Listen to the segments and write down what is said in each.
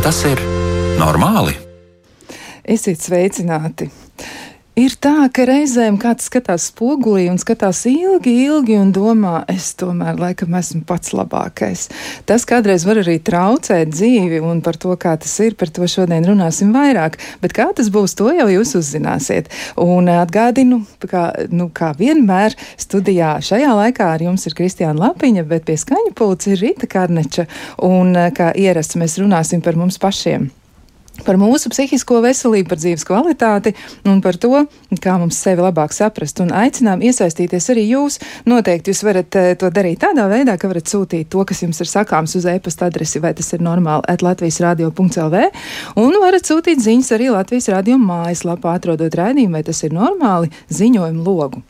Vai tas ir normāli? Esiet sveicināti! Ir tā, ka reizēm kāds skatās spogulī un skatās ilgi, ilgi un domā, es tomēr laikam esmu pats labākais. Tas kādreiz var arī traucēt dzīvi, un par to, kā tas ir, par to šodien runāsim vairāk. Bet kā tas būs, to jau jūs uzzināsiet. Un atgādinu, kā, nu, kā vienmēr studijā šajā laikā ar jums ir Kristiāna Lapiņa, bet pie skaņa pulca ir Rita Karneča, un kā ierasts mēs runāsim par mums pašiem par mūsu psihisko veselību, par dzīves kvalitāti un par to, kā mums sevi labāk saprast. Un aicinām iesaistīties arī jūs. Noteikti jūs varat uh, to darīt tādā veidā, ka varat sūtīt to, kas jums ir sakāms uz e-pasta adresi, vai tas ir normāli, at Latvijas radio.lv. Un varat sūtīt ziņas arī Latvijas radio mājaslapā, atrodot raidījumu, vai tas ir normāli ziņojumu logu.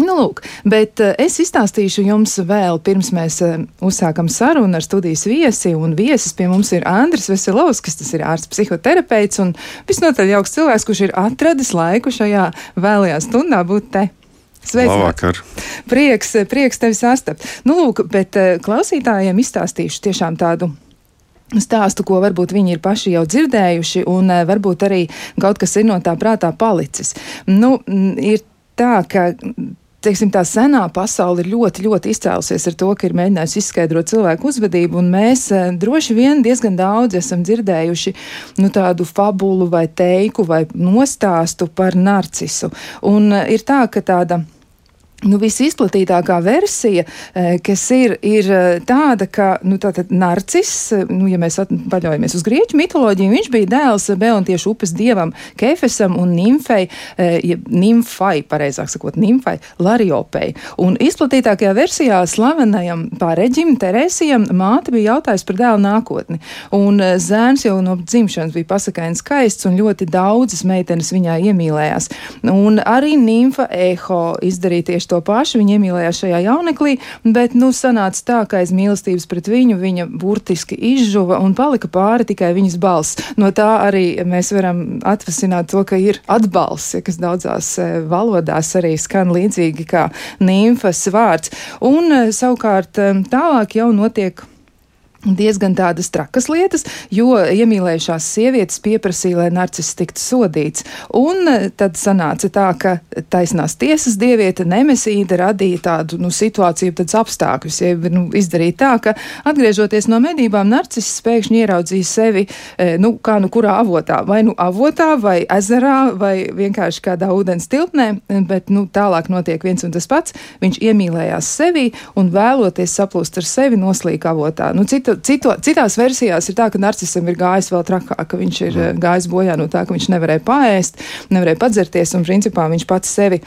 Nu, lūk, bet uh, es izstāstīšu jums vēl pirms mēs uh, uzsākam sarunu ar studijas viesi. Un viesis pie mums ir Andris Veselovskis, tas ir ārsts psihoterapeits un visnotaļ jauks cilvēks, kurš ir atradis laiku šajā vēlajā stundā būt te. Sveicināts! Prieks, prieks tevi sastapt. Nu, lūk, bet uh, klausītājiem izstāstīšu tiešām tādu stāstu, ko varbūt viņi ir paši jau dzirdējuši, un varbūt arī kaut kas ir no tā prātā palicis. Nu, ir tā, ka teiksim, tā senā pasaule ir ļoti, ļoti izcēlusies ar to, ka ir mēģinājusi izskaidrot cilvēku uzvedību, un mēs e, droši vien diezgan daudz esam dzirdējuši nu, tādu fabulu vai teiku vai nostāstu par narcisu. Un e, ir tā, ka tāda Nu, visizplatītākā versija, eh, kas ir, ir eh, tāda, ka nu, narcis, eh, nu, ja mēs paļaujamies uz grieķu mitoloģiju, viņš bija dēls Beontiešu upes dievam Kefesam un nimfei, ja nimfai, pareizāk sakot, nimfai Lariopei. Un izplatītākajā versijā slavenajam pāreģim Teresijam māte bija jautājusi par dēlu nākotni. Un zēns jau no dzimšanas bija pasakains skaists un ļoti daudzas meitenes viņā iemīlējās. Un arī nimfa Eho izdarīja tieši to pašu, viņa iemīlējās šajā jauneklī, bet, nu, sanāca tā, ka aiz mīlestības pret viņu viņa burtiski izžuva un palika pāri tikai viņas balss. No tā arī mēs varam atvasināt to, ka ir atbalsts, ja, kas daudzās e, valodās arī skan līdzīgi kā nimfas vārds. Un e, savukārt e, tālāk jau notiek diezgan tādas trakas lietas, jo iemīlējušās sievietes pieprasīja, lai narcis tiktu sodīts. Un e, tad sanāca tā, ka taisnās tiesas dieviete Nemesīda radīja tādu nu, situāciju, tādus apstākļus. Ja, nu, izdarīja tā, ka atgriežoties no medībām, narcis pēkšņi ieraudzīja sevi, e, nu, kā nu kurā avotā, vai nu avotā, vai ezerā, vai vienkārši kādā ūdens tilpnē, bet nu, tālāk notiek viens un tas pats. Viņš iemīlējās sevi un vēloties saplūst ar sevi noslīk avotā. Nu, cita citu, citu, citās versijās ir tā, ka narcisam ir gājis vēl trakāk, ka viņš ir mm. gājis bojā no tā, ka viņš nevarēja paēst, nevarēja padzerties un principā viņš pats sevi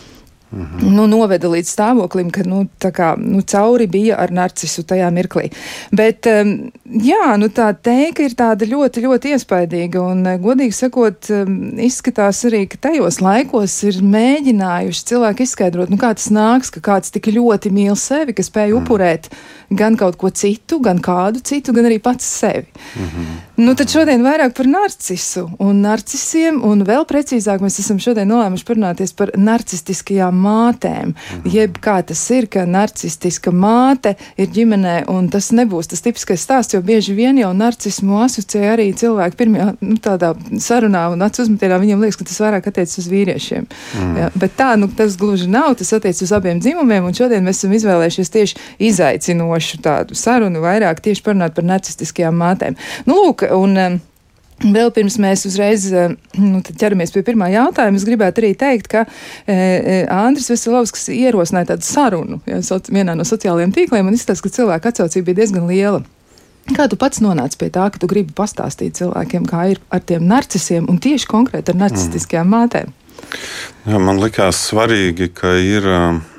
-hmm. nu, noveda līdz stāvoklim, ka nu, kā, nu, cauri bija ar narcisu tajā mirklī. Bet um, jā, nu, tā teika ir tāda ļoti, ļoti iespaidīga. Un, uh, godīgi sakot, um, izskatās arī, ka tajos laikos ir mēģinājuši cilvēki izskaidrot, nu, kā tas nāks, ka kāds tik ļoti mīl sevi, ka spēj mm. upurēt gan kaut ko citu, gan kādu citu, gan arī pats sevi. -hmm. Nu, tad šodien vairāk par narcisu un narcisiem, un vēl precīzāk mēs esam šodien nolēmuši parunāties par narcistiskajām mātēm. Mhm. Jeb kā tas ir, ka narcistiska māte ir ģimenē, un tas nebūs tas tipiskais stāsts, jo bieži vien jau narcismu asociē arī cilvēki pirmajā nu, tādā sarunā un acu uzmetienā viņiem liekas, ka tas vairāk attiecas uz vīriešiem. Mm. Ja, bet tā, nu, tas gluži nav, tas attiecas uz abiem dzimumiem, un šodien mēs esam izvēlējušies tieši izaicinošu tādu sarunu, vairāk tieši parunāt par narcistiskajām mātēm. Nu, lūk, un, Vēl pirms mēs uzreiz nu, ķeramies pie pirmā jautājuma, es gribētu arī teikt, ka e, Andris Veselovskis ierosināja tādu sarunu ja, soci, vienā no sociālajiem tīkliem un izstāsta, ka cilvēku atsaucība bija diezgan liela. Kā tu pats nonāci pie tā, ka tu gribi pastāstīt cilvēkiem, kā ir ar tiem narcisiem un tieši konkrēti ar narcistiskajām mm. mātēm? Jā, man likās svarīgi, ka ir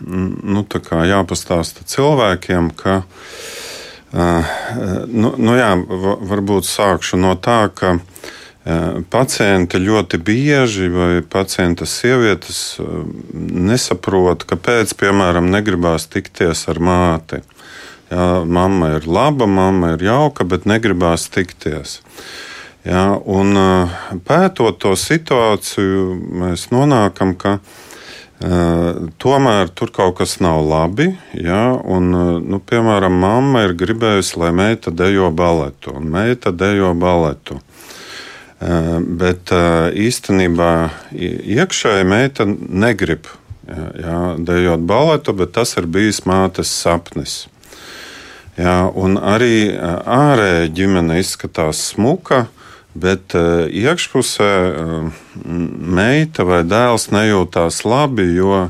nu, jāpastāsta cilvēkiem, ka nu, nu jā, varbūt sākšu no tā, ka pacienti ļoti bieži vai pacientas sievietes nesaprot, kāpēc, piemēram, negribās tikties ar māti. Jā, mamma ir laba, mamma ir jauka, bet negribās tikties. Jā, un pētot to situāciju, mēs nonākam, ka Tomēr tur kaut kas nav labi. Ja, un, nu, piemēram, mamma ir gribējusi, lai meita dejo baletu, un meita dejo baletu. Bet īstenībā iekšēji meita negrib ja, dejot baletu, bet tas ir bijis mātes sapnis. Ja, arī ārēji ģimene izskatās smuka, Bet uh, iekšpusē uh, meita vai dēls nejūtās labi, jo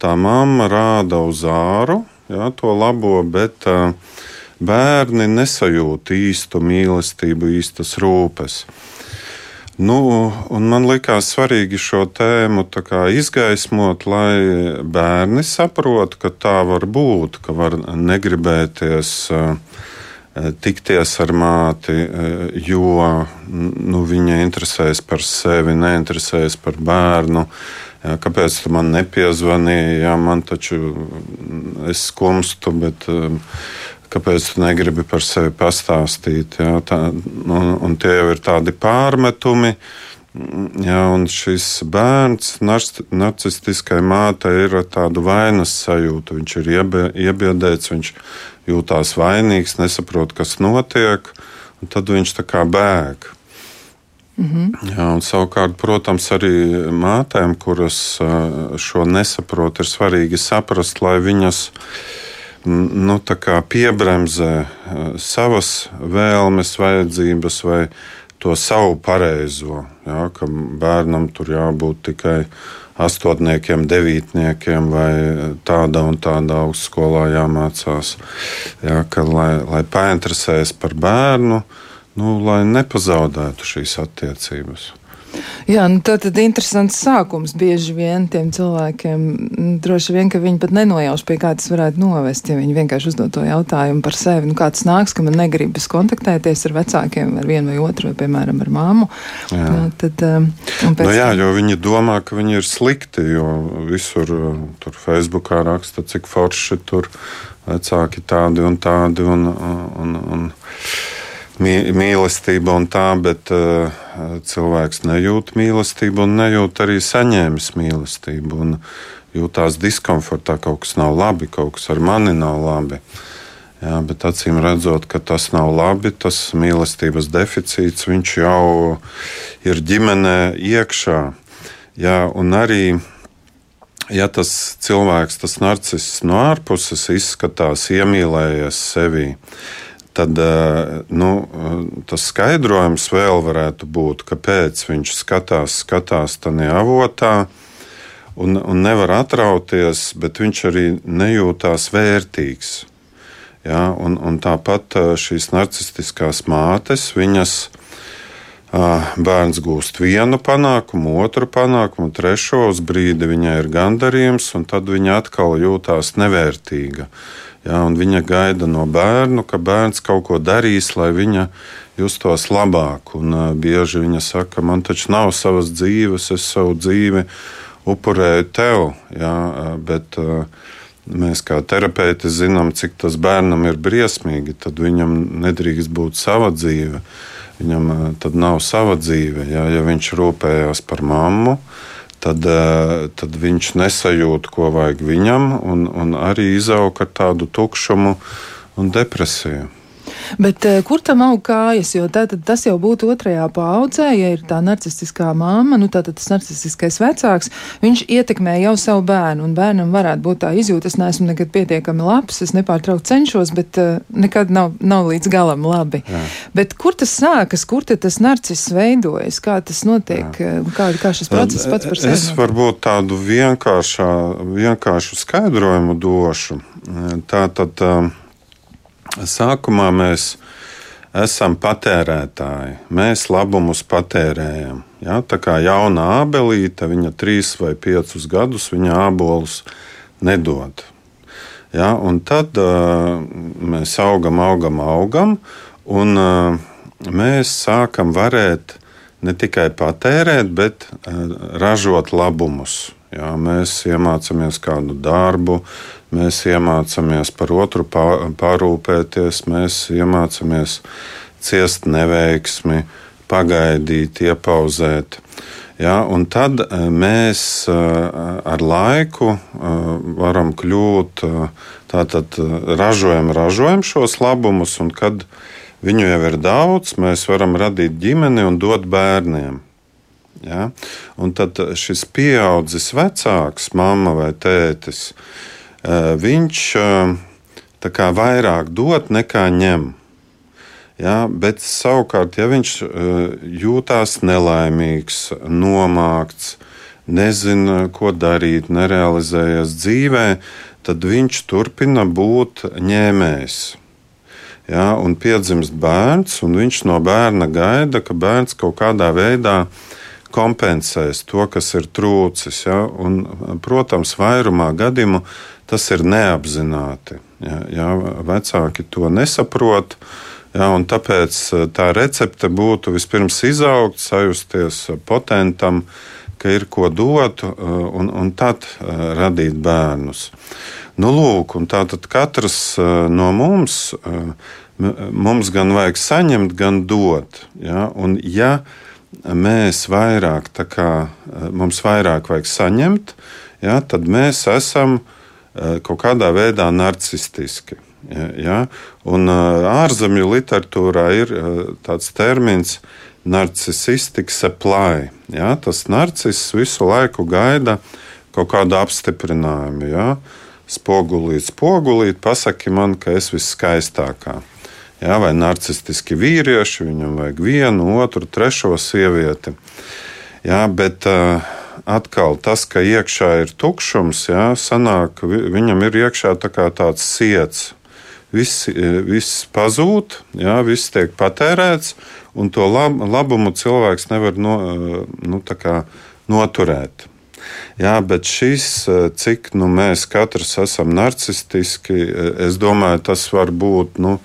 tā mamma rāda uz āru jā, to labo, bet uh, bērni nesajūt īstu mīlestību, īstas rūpes. Nu, man likās svarīgi šo tēmu izgaismot, lai bērni saprotu, ka tā var būt, ka var negribēties uh, tikties ar māti, eh, jo nu, viņa interesējas par sevi, neinteresējas par bērnu. Kāpēc tu man nepiezvanīji? Jā, man taču mm, es skumstu, bet eh, kāpēc tu negribi par sevi pastāstīt? Jā, tā, un, un tie jau ir tādi pārmetumi. Jā, un šis bērns, narcistiskai mātei, ir tāda vainas sajūta. Viņš ir iebiedēts, viņš jūtās vainīgs, nesaprot, kas notiek, un tad viņš tā kā bēg. Mm -hmm. Jā, un savukārt, protams, arī mātēm, kuras šo nesaprot, ir svarīgi saprast, lai viņas nu, piebremzē savas vēlmes, vajadzības vai to savu pareizo. Jā, ka bērnam tur jābūt tikai astotniekiem, devītniekiem vai tāda un tāda augstskolā jāmācās. Jā, ka, lai, lai painteresējas par bērnu, nu, lai nepazaudētu šīs attiecības. Jā, nu tā tad interesants sākums bieži vien tiem cilvēkiem. Nu, droši vien, ka viņi pat nenojauš, pie kā tas varētu novest, ja viņi vienkārši uzdod to jautājumu par sevi. Nu, kāds nāks, ka man negribas kontaktēties ar vecākiem, ar vienu vai otru, vai, piemēram, ar māmu. Jā. Jā, tad, um, nu, jā, jo viņi domā, ka viņi ir slikti, jo visur uh, tur Facebookā raksta, cik forši tur vecāki tādi un tādi. Un, un, un, mīlestība un tā, bet uh, cilvēks nejūt mīlestību un nejūt arī saņēmis mīlestību. Un jūtās diskomfortā, kaut kas nav labi, kaut kas ar mani nav labi. Jā, bet acīm redzot, ka tas nav labi, tas mīlestības deficīts, jau ir ģimenē iekšā. Jā, un arī ja tas cilvēks, tas narciss no ārpuses izskatās iemīlējies sevi, tad eh, nu, tas skaidrojums vēl varētu būt, kāpēc viņš skatās, skatās tajā avotā. Un, un nevar atrauties, bet viņš arī nejūtās vērtīgs. Ja, un, un tāpat eh, šīs narcistiskās mātes, viņas bērns gūst vienu panākumu, otru panākumu, trešo uz brīdi viņai ir gandarījums, un tad viņa atkal jūtās nevērtīga. Ja, viņa gaida no bērna, ka bērns kaut ko darīs, lai viņa justos labāk. Un, uh, bieži viņa saka, man taču nav savas dzīves, es savu dzīvi upurēju tev. Ja, uh, bet, uh, Mēs kā terapeiti zinām, cik tas bērnam ir briesmīgi. Tad viņam nedrīkst būt sava dzīve. Viņam tad nav sava dzīve. Ja, ja viņš rūpējās par mammu, tad, eh, tad viņš nesajūt, ko vajag viņam, un, un arī izaug ar tādu tukšumu un depresiju. Bet uh, kur tam aug kājas? Jo tā, tas jau būtu otrajā paudzē, ja ir tā narcistiskā māma, nu tātad tas narcistiskais vecāks, viņš ietekmē jau savu bērnu, un bērnam varētu būt tā izjūta, es neesmu nekad pietiekami labs, es nepārtraukti cenšos, bet uh, nekad nav, nav līdz galam labi. Jā. Bet kur tas sākas, kur tas narciss veidojas, kā tas notiek, Jā. kā, kā šis process pats par sevi? Es varbūt tādu vienkāršu skaidrojumu došu. Tā tad. Uh, Sākumā mēs esam patērētāji. Mēs labumus patērējam. Ja? Tā kā jauna abelīte, viņa trīs vai piecus gadus viņa abolus nedod. Ja? Un tad uh, mēs augam, augam, augam, un uh, mēs sākam varēt ne tikai patērēt, bet uh, ražot labumus. Ja? Mēs iemācāmies kādu darbu, mēs iemācāmies par otru parūpēties, mēs iemācāmies ciest neveiksmi, pagaidīt, iepauzēt. Ja, un tad mēs ar laiku varam kļūt, tātad ražojam, ražojam šos labumus, un kad viņu jau ir daudz, mēs varam radīt ģimeni un dot bērniem. Ja? Un tad šis pieaudzis vecāks, mamma vai tētis, viņš kā vairāk dod nekā ņem. Ja, bet savukārt, ja viņš jūtas nelaimīgs, nomākts, nezina, ko darīt, nerealizējas dzīvē, tad viņš turpina būt ņēmējs. Ja, un piedzimst bērns, un viņš no bērna gaida, ka bērns kaut kādā veidā kompensēs to, kas ir trūcis. Ja? Un, protams, vairumā gadījumu tas ir neapzināti. Ja, ja vecāki to nesaprot, ja, tāpēc eh, tā recepte būtu vispirms izaugt, sajusties potentam, ka ir ko dot, eh, un, un tad eh, radīt bērnus. Nu, lūk, tātad katrs no mums, mums gan vajag saņemt, gan dot. Ja? Un, ja mēs vairāk, kā, mums vairāk vajag saņemt, ja, tad mēs esam eh, kaut kādā veidā narcistiski. Ja? Un eh, ārzemju literatūrā ir eh, tāds termins narcisistic supply. Ja? Tas narciss visu laiku gaida kaut kādu apstiprinājumu. Ja? Spogulīt, spogulīt, pasaki man, ka es viskaistākā ja, vai narcistiski vīrieši, viņam vajag vienu, otru, trešo sievieti. Ja, bet uh, atkal tas, ka iekšā ir tukšums, ja, sanāk, viņam ir iekšā tā tāds siets. Viss, viss pazūd, ja, viss tiek patērēts, un to lab, labumu cilvēks nevar no, nu, noturēt. Jā, bet šis, cik nu, mēs katrs esam narcistiski, es domāju, tas var būt. Nu,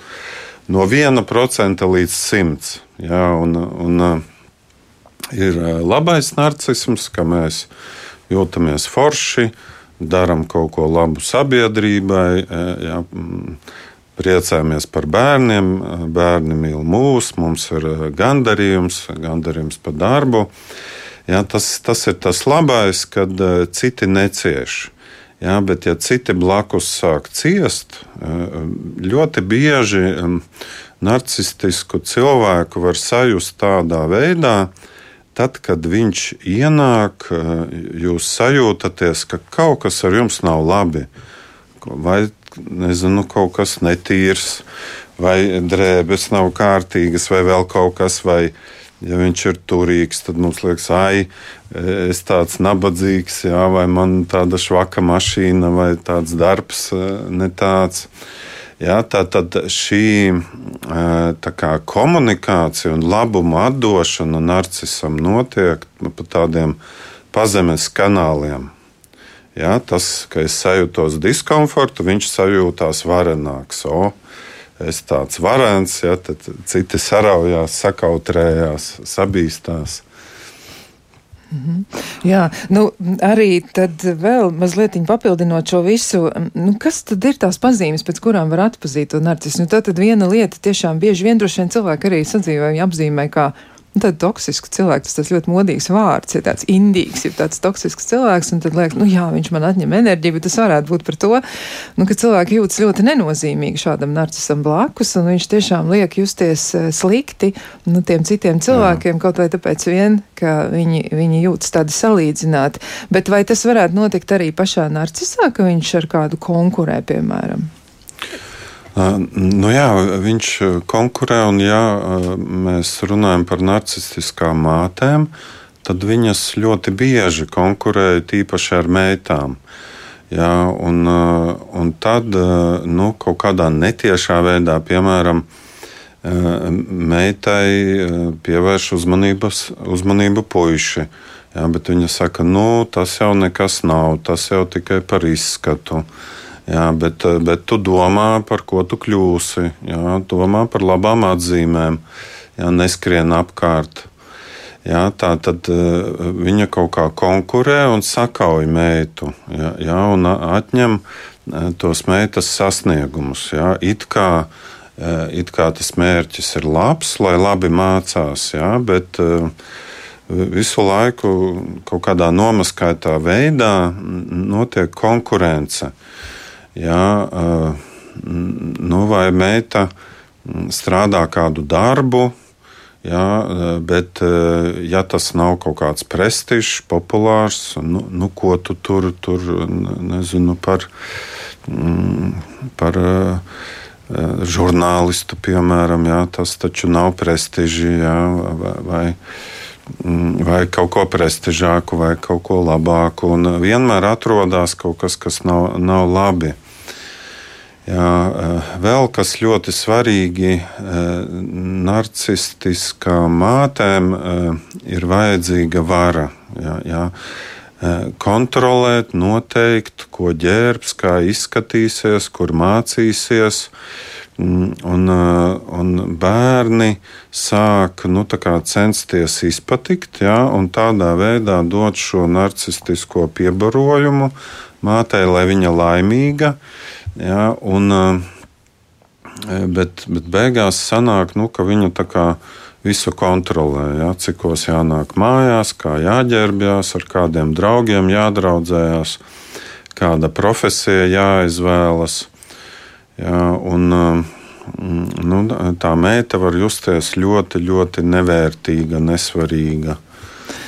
no 1% līdz 100. Ja, un, un, ir labais narcisms, ka mēs jūtamies forši, darām kaut ko labu sabiedrībai, ja, priecājamies par bērniem, bērni mīl mūs, mums ir gandarījums, gandarījums par darbu. Ja, tas, tas ir tas labais, kad citi necieš. Jā, bet, ja citi blakus sāk ciest, ļoti bieži narcistisku cilvēku var sajust tādā veidā, tad, kad viņš ienāk, jūs sajūtaties, ka kaut kas ar jums nav labi. Vai nezinu, kaut kas netīrs, vai drēbes nav kārtīgas, vai vēl kaut kas. Vai, Ja viņš ir turīgs, tad mums liekas, ah, es tāds nabadzīgs, jā, vai man tāda švaka mašīna, vai tāds darbs ne tāds. Jā, tā tad šī kā, komunikācija un labuma atdošana narcisam notiek pa tādiem pazemes kanāliem. Jā, tas, ka es sajūtos diskomfortu, viņš sajūtās varenāks. O, es tāds varants, ja, tad citi saraujās, sakautrējās, sabīstās. -hmm. Jā, nu, arī tad vēl mazliet papildinot šo visu, nu, kas tad ir tās pazīmes, pēc kurām var atpazīt to narcismu? Nu, tad, tad viena lieta tiešām bieži vien droši vien cilvēki arī sadzīvoja apzīmē kā tad toksisks cilvēks, tas ļoti modīgs vārds, ir tāds indīgs, ir tāds toksisks cilvēks, un tad liekas, nu jā, viņš man atņem enerģiju, bet tas varētu būt par to, nu, ka cilvēki jūtas ļoti nenozīmīgi šādam narcisam blakus, un viņš tiešām liek justies eh, slikti, nu, tiem citiem cilvēkiem, jā. kaut vai tāpēc vien, ka viņi, viņi jūtas tādi salīdzināti. Bet vai tas varētu notikt arī pašā narcisā, ka viņš ar kādu konkurē, piemēram? Nu jā, viņš konkurē, un ja mēs runājam par narcistiskām mātēm, tad viņas ļoti bieži konkurē tīpaši ar meitām. Jā, un, un tad nu, kaut kādā netiešā veidā, piemēram, meitai pievērš uzmanību puiši. Jā, bet viņa saka, nu, tas jau nekas nav, tas jau tikai par izskatu. Uh, Jā, bet, eh, bet tu domā, par ko tu kļūsi. Jā, domā par labām atzīmēm, jā, neskrien apkārt. Jā, tā tad uh, viņa kaut kā konkurē un sakauj meitu, jā, jā, un atņem uh, tos meitas sasniegumus. Jā, it, kā, uh, it kā tas mērķis ir labs, lai labi mācās, jā, bet visu laiku kaut kādā nomaskaitā veidā notiek konkurence. Jā, nu, vai meita strādā kādu darbu, Jā, bet, ja tas nav kaut kāds prestižs, populārs, nu, nu ko tu tur, tur nezinu par, par žurnālistu, piemēram, jā, tas taču nav prestiži, jā, vai, vai, vai kaut ko prestižāku, vai kaut ko labāku. Un vienmēr atrodas kaut kas, kas nav, nav labi. Jā, eh, vēl kas ļoti svarīgi, eh, narcistiskām mātēm eh, ir vajadzīga vara. Jā, jā. Kontrolēt, noteikt, ko ģērbs, kā izskatīsies, kur mācīsies. Mm, un, un bērni sāk nu, censties izpatikt, ja, un tādā veidā dot šo narcistisko piebarojumu mātei, lai viņa laimīga. Ja, un, eh, bet, bet beigās sanāk, nu, ka viņa tā kā visu kontrolē. Ja, cikos jānāk mājās, kā jāģērbjas, ar kādiem draugiem jādraudzējās, kāda profesija jāizvēlas. Ja, un, eh, nu, tā meita var justies ļoti, ļoti nevērtīga, nesvarīga.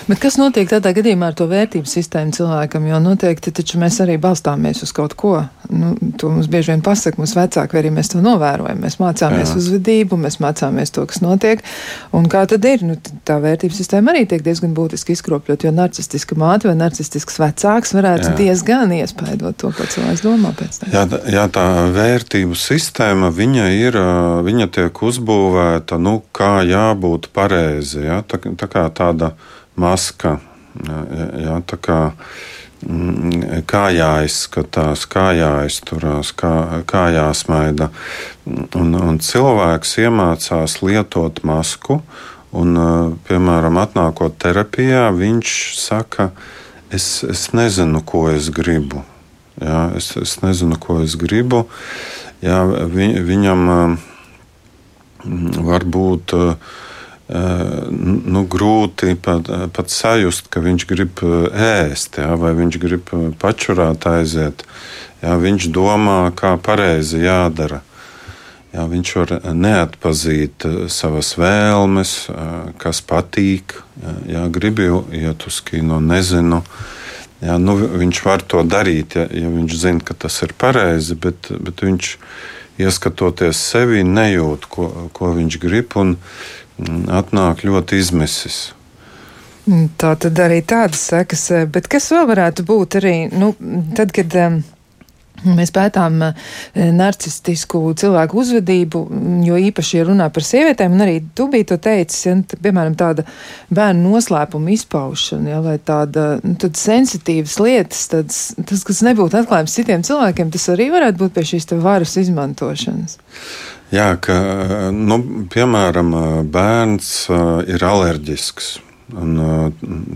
Bet kas notiek tādā gadījumā ar to vērtību sistēmu cilvēkam? Jo noteikti taču mēs arī balstāmies uz kaut ko. Nu, to mums bieži vien pasaka mūsu vecāki, arī mēs to novērojam. Mēs mācāmies Jā. uzvedību, mēs mācāmies to, kas notiek. Un kā tad ir? Nu, tā vērtību sistēma arī tiek diezgan būtiski izkropļot, jo narcistiska māte vai narcistisks vecāks varētu Jā. diezgan iespaidot to, ko cilvēks domā pēc tam. Jā, jā, tā vērtību sistēma, viņa ir, viņa tiek uzbūvēta, nu, kā jābūt pareizi. Ja? Tā, tā kā tāda maska. Jā, tā kā, mm, kā jāizskatās, kā jāizturās, kā, kā jāsmaida. Un, un cilvēks iemācās lietot masku, un, piemēram, atnākot terapijā, viņš saka, es, es nezinu, ko es gribu. Jā, es, es nezinu, ko es gribu. Jā, vi, viņam var būt uh, nu, grūti pat, pat sajust, ka viņš grib ēst, jā, vai viņš grib pačurāt aiziet. Jā, viņš domā, kā pareizi jādara. Jā, viņš var neatpazīt savas vēlmes, kas patīk. Jā gribi iet uz kino, nezinu. Jā, nu, viņš var to darīt, ja, ja viņš zina, ka tas ir pareizi, bet, bet viņš, ieskatoties sevi, nejūt, ko, ko viņš grib. Un, uh, atnāk ļoti izmisis. Mm, tā tad arī tādas sekas, eh, bet kas vēl varētu būt arī, nu, tad, kad um, mēs pētām uh, narcistisku cilvēku uzvedību, jo īpaši ir runā par sievietēm, un arī tu biji to teicis, ja, tā, piemēram, tāda bērnu noslēpuma izpaušana, ja, vai tāda nu, sensitīvas lietas, tāds, tas, kas nebūtu atklājums citiem cilvēkiem, tas arī varētu būt pie šīs varas izmantošanas. Jā, ka, nu, piemēram, bērns ir alerģisks. Un,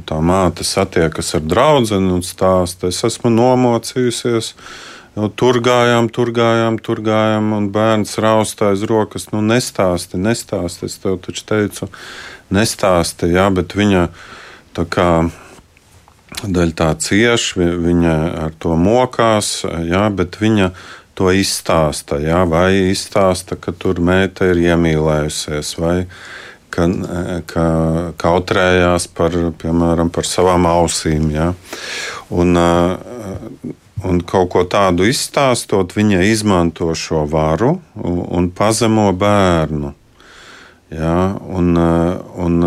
tā māte satiekas ar draugu un stāsta, es esmu nomocījusies. Nu, tur gājām, tur gājām, tur gājām, un bērns raustā aiz rokas. Nu, nestāsti, nestāsti. Es tev taču teicu, nestāsti, jā, bet viņa tā kā daļa tā cieši, viņa ar to mokās, jā, bet viņa to izstāsta. Jā, vai izstāsta, ka tur meita ir iemīlējusies, vai ka, ka kautrējās par, piemēram, par savām ausīm. Jā. Un, un kaut ko tādu izstāstot, viņa izmanto šo varu un, un pazemo bērnu. Jā, un, un,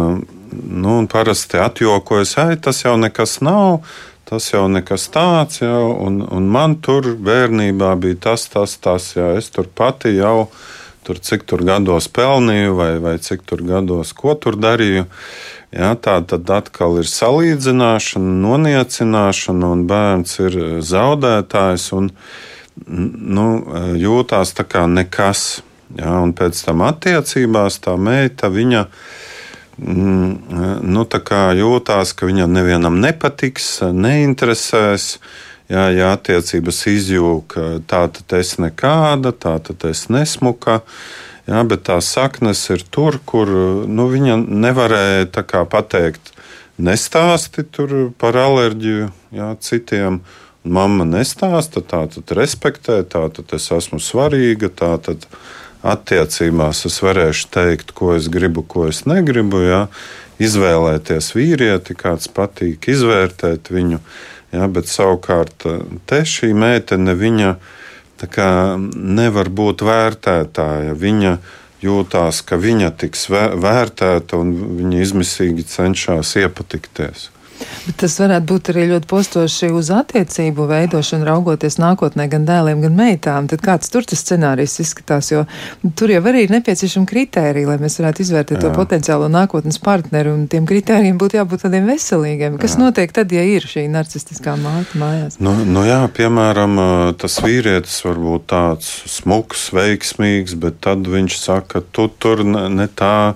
nu, un parasti atjokojas, ka tas jau nekas nav tas jau nekas tāds, jau, un, un man tur bērnībā bija tas, tas, tas, jā, es tur pati jau tur cik tur gados pelnīju, vai, vai cik tur gados ko tur darīju. Jā, tā tad atkal ir salīdzināšana, noniecināšana, un bērns ir zaudētājs un nu, jūtās tā kā nekas. Jā, un pēc tam attiecībās tā meita viņa viņa nu, jūtās, ka viņam nevienam nepatiks, neinteresēs. Jā, ja attiecības izjūga, tā tad es nekāda, tā tad es nesmuka. Jā, bet tās saknes ir tur, kur nu, viņa nevarēja pateikt, nestāsti par alerģiju jā, citiem. Mamma nestāsta, tā tad respektē, tā tad es esmu svarīga, tā tad attiecībās es varēšu teikt, ko es gribu, ko es negribu. Jā. Izvēlēties vīrieti, kāds patīk, izvērtēt viņu. Jā, bet savukārt te šī meitene, viņa nevar būt vērtētāja. Viņa jūtās, ka viņa tiks vērtēta un viņa izmisīgi cenšas iepatikties. Bet tas varētu būt arī ļoti postoši uz attiecību veidošanu, raugoties nākotnē gan dēliem, gan meitām. Tad kāds tur tas scenārijs izskatās, jo tur jau arī ir nepieciešama kritērija, lai mēs varētu izvērtēt Jā. to potenciālo nākotnes partneru, un tiem kritērijiem būtu jābūt tādiem veselīgiem. Kas jā. notiek tad, ja ir šī narcistiskā māte mājās? Nu, nu jā, piemēram, tas vīrietis var būt tāds smuks, veiksmīgs, bet tad viņš saka, tu tur ne tā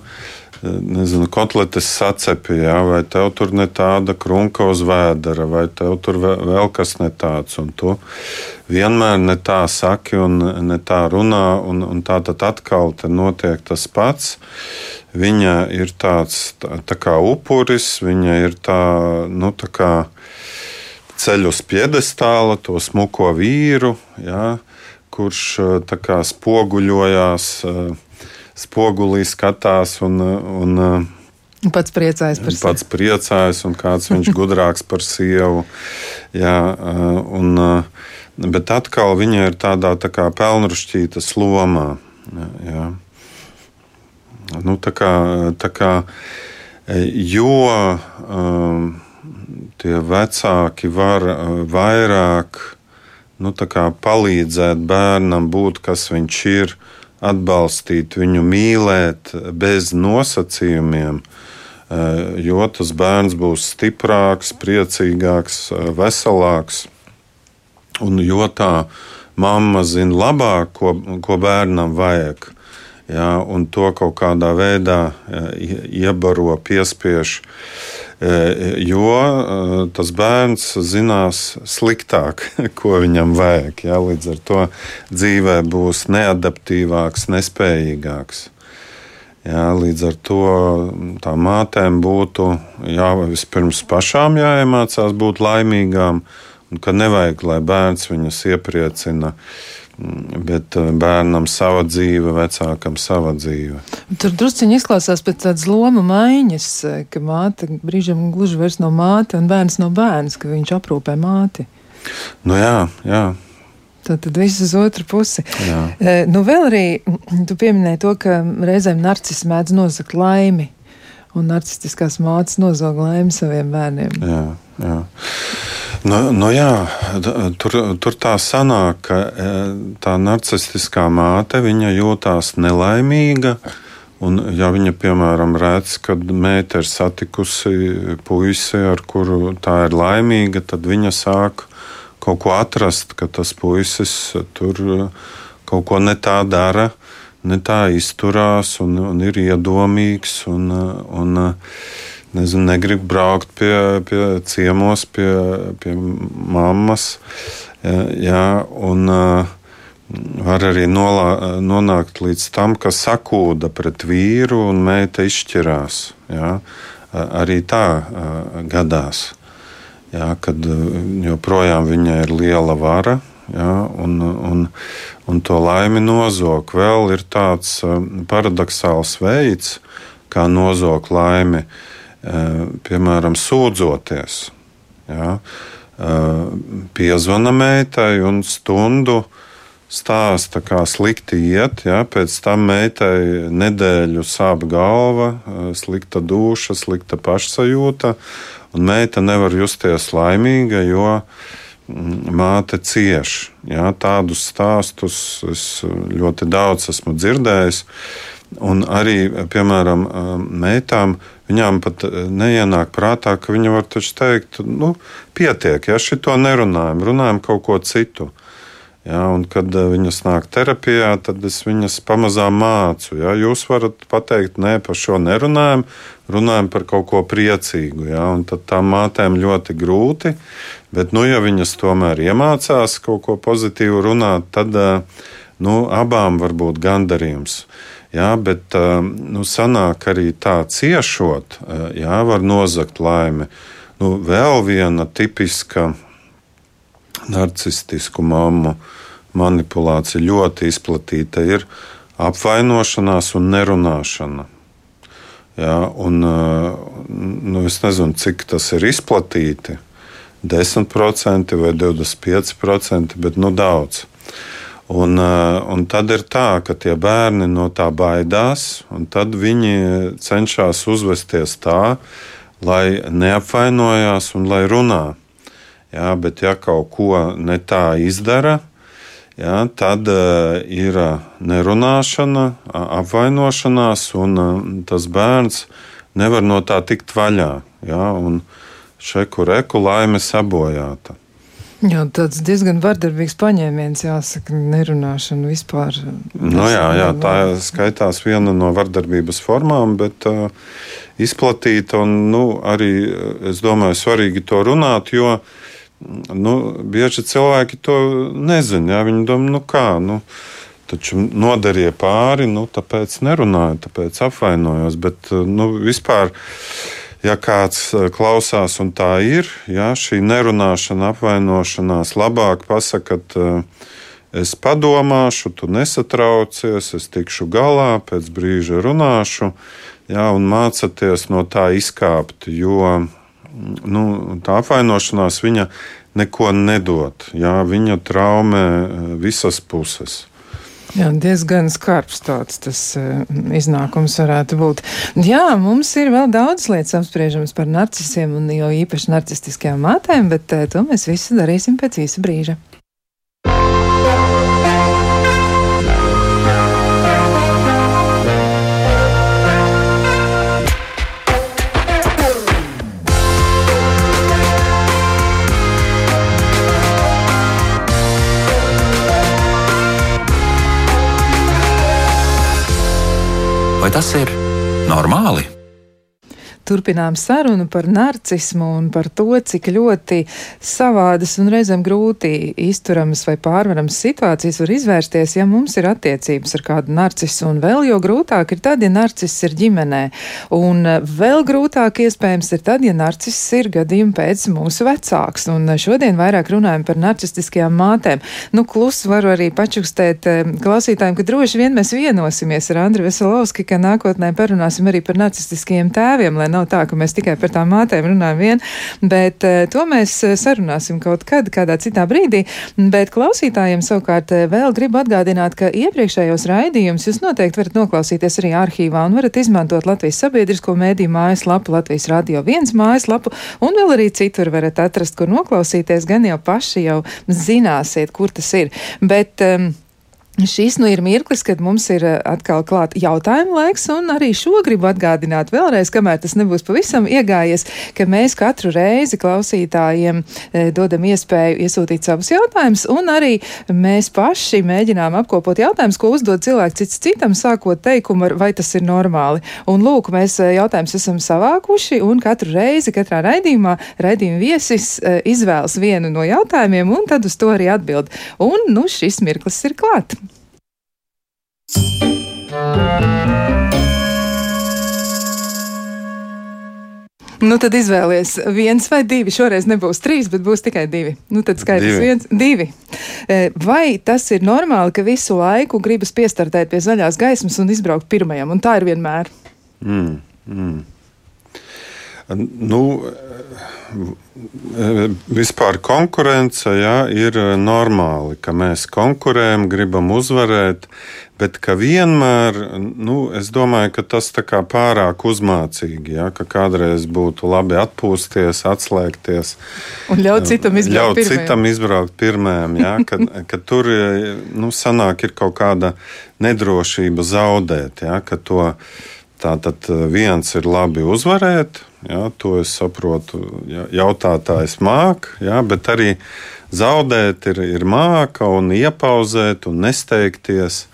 nezinu, kotletes sacepja, jā, vai tev tur ne tāda krunka uz vēdera, vai tev tur vēl kas ne tāds. Un tu vienmēr ne tā saki un ne tā runā, un, un tā tad atkal notiek tas pats. Viņa ir tāds tā, tā kā upuris, viņa ir tā, nu, tā kā ceļ uz piedestāla to smuko vīru, jā, kurš tā kā spoguļojās spogulī skatās un, un Pats priecājas par sevi. Pats priecājas, un kāds viņš gudrāks par sievu. Jā, un, bet atkal viņa ir tādā tā kā pelnrušķīta lomā. Jā. Nu, tā kā, tā kā, jo um, tie vecāki var vairāk nu, palīdzēt bērnam būt, kas viņš ir, atbalstīt, viņu mīlēt bez nosacījumiem, eh, jo tas bērns būs stiprāks, priecīgāks, eh, veselāks. Un jo tā mamma zina labāk, ko, ko bērnam vajag, ja, un to kaut kādā veidā iebaro, piespiež. E, jo e, tas bērns zinās sliktāk, ko viņam vajag. Ja? Līdz ar to dzīvē būs neadaptīvāks, nespējīgāks. Jā, līdz ar to tā mātēm būtu jā, vispirms pašām jāiemācās būt laimīgām, un ka nevajag, lai bērns viņus iepriecina uh, Bet eh, bērnam sava dzīve, vecākam sava dzīve. Tur druskuļi izklausās pēc tādas loma maiņas, eh, ka māte brīžam gluži vairs nav māte un bērns nav bērns, ka viņš aprūpē māti. Nu jā, jā. Tad, tad viss uz otru pusi. Jā. E, nu, vēl arī tu pieminēji to, ka reizēm narcis mēdz nozagt laimi, un narcistiskās mātes nozog laimi saviem bērniem. Jā, jā. Nu, nu jā, tur, tur tā sanāk, ka e, tā narcistiskā māte jūtās nelaimīga. Un, ja viņa, piemēram, redz, ka meita ir satikusi puisi, ar kuru tā ir laimīga, tad viņa sāk kaut ko atrast, ka tas puisis tur kaut ko ne tā dara, ne tā izturās un, un ir iedomīgs. Un, un, nezinu, negrib braukt pie, pie ciemos, pie, pie mammas. Jā, un var arī nolā, nonākt līdz tam, ka sakūda pret vīru un meita izšķirās. Jā. Arī tā gadās. Jā, kad joprojām viņai ir liela vara, ja, un, un, un to laimi nozog. Vēl ir tāds paradoxāls veids, kā nozog laimi. Eh, piemēram, sūdzoties. Ja, eh, piezvana meitai un stundu stāsta, kā slikti iet. Ja, pēc tam meitai nedēļu sāp galva, eh, slikta duša, slikta pašsajūta, un meita nevar justies laimīga, jo mm, māte cieš. Ja, tādus stāstus es ļoti daudz esmu dzirdējis. Un arī, piemēram, meitām Viņām pat eh, neienāk prātā, ka viņi var taču teikt, nu, pietiek, ja šito nerunājam, runājam kaut ko citu. Ja, un kad eh, viņas nāk terapijā, tad es viņas pamazām mācu. Ja. Jūs varat pateikt, nē, par šo nerunājam, runājam par kaut ko priecīgu. Ja, tad tām mātēm ļoti grūti, bet, nu, ja viņas tomēr iemācās kaut ko pozitīvu runāt, tad uh, nu, abām var būt gandarījums. Jā, bet nu, sanāk arī tā ciešot, jā, var nozagt laimi. Nu, vēl viena tipiska narcistisku mammu manipulācija ļoti izplatīta ir apvainošanās un nerunāšana. Jā, un, nu, es nezinu, cik tas ir izplatīti. 10% vai 25%, bet nu daudz. Un, eh, un tad ir tā, ka tie bērni no tā baidās, un tad viņi cenšas uzvesties tā, lai neapvainojās un lai runā. Jā, bet ja kaut ko ne tā izdara, jā, tad uh, ir nerunāšana, apvainošanās, un uh, tas bērns nevar no tā tikt vaļā. Jā, un šeku reku laime sabojāta. Jā, tāds diezgan vardarbīgs paņēmiens, jāsaka, nerunāšana vispār. Nu, jā, jā, tā skaitās viena no vardarbības formām, bet uh, izplatīta un nu, arī, es domāju, svarīgi to runāt, jo nu, bieži cilvēki to nezina. Jā, viņi domā, nu kā, nu, taču nodarīja pāri, nu, tāpēc nerunāju, tāpēc apvainojos, bet nu, vispār ja kāds e, klausās un tā ir, ja šī nerunāšana, apvainošanās, labāk pasakat, e, es padomāšu, tu nesatraucies, es tikšu galā, pēc brīža runāšu, ja, un mācāties no tā izkāpt, jo nu, tā apvainošanās viņa neko nedod. Ja, viņa traumē e, visas puses. Jā, diezgan skarbs tāds tas uh, iznākums varētu būt. Jā, mums ir vēl daudz lietas apspriežamas par narcisiem un jau īpaši narcistiskajām mātēm, bet uh, to mēs visu darīsim pēc īsa brīža. Tas ir normāli? Turpinām sarunu par narcismu un par to, cik ļoti savādas un reizēm grūti izturamas vai pārvaramas situācijas var izvērsties, ja mums ir attiecības ar kādu narcisu. Un vēl jo grūtāk ir tad, ja narciss ir ģimenē. Un vēl grūtāk iespējams ir tad, ja narciss ir gadījumi pēc mūsu vecāks. Un šodien vairāk runājam par narcistiskajām mātēm. Nu, klusi varu arī pačukstēt eh, klausītājiem, ka droši vien mēs vienosimies ar Andru Veselovski, ka nākotnē parunāsim arī par narcistiskajiem tēviem, lai nav tā, ka mēs tikai par tām mātēm runājam vien, bet uh, to mēs eh, sarunāsim kaut kad, kādā citā brīdī. Bet klausītājiem savukārt eh, vēl gribu atgādināt, ka iepriekšējos raidījumus jūs noteikti varat noklausīties arī arhīvā un varat izmantot Latvijas sabiedrisko mēdīju mājaslapu, Latvijas radio viens mājaslapu un vēl arī citur varat atrast, kur noklausīties, gan jau paši jau zināsiet, kur tas ir. Bet, um, Šis nu ir mirklis, kad mums ir eh, atkal klāt jautājumu laiks, un arī šo gribu atgādināt vēlreiz, kamēr tas nebūs pavisam iegājies, ka mēs katru reizi klausītājiem e, dodam iespēju iesūtīt savus jautājumus, un arī mēs paši mēģinām apkopot jautājumus, ko uzdod cilvēks cits citam, sākot teikumu ar vai tas ir normāli. Un lūk, mēs eh, jautājumus esam savākuši, un katru reizi, katrā raidījumā, raidījuma viesis e, izvēlas vienu no jautājumiem, un tad uz to arī atbild. Un, nu, šis mirklis ir klāt. Nu, tad izvēlies viens vai divi. Šoreiz nebūs trīs, bet būs tikai divi. Nu, tad skaidrs, divi. viens, divi. E, vai tas ir normāli, ka visu laiku gribas piestartēt pie zaļās gaismas un izbraukt pirmajam? Un tā ir vienmēr. Mm, mm. Nu, vispār konkurence jā, ir normāli, ka mēs konkurējam, gribam uzvarēt, bet vienmēr, nu, es domāju, ka tas kā pārāk uzmācīgi, jā, ka kādreiz būtu labi atpūsties, atslēgties. Un ļaut citam izbraukt ļaut pirmajam. citam izbraukt pirmajam, jā, ka, ka tur, nu, sanāk ir kaut kāda nedrošība zaudēt, jā, ka to tātad viens ir labi uzvarēt, Ja, to es saprotu. Ja, jautātājs māk, ja, bet arī zaudēt ir, ir māka un iepauzēt un nesteigties.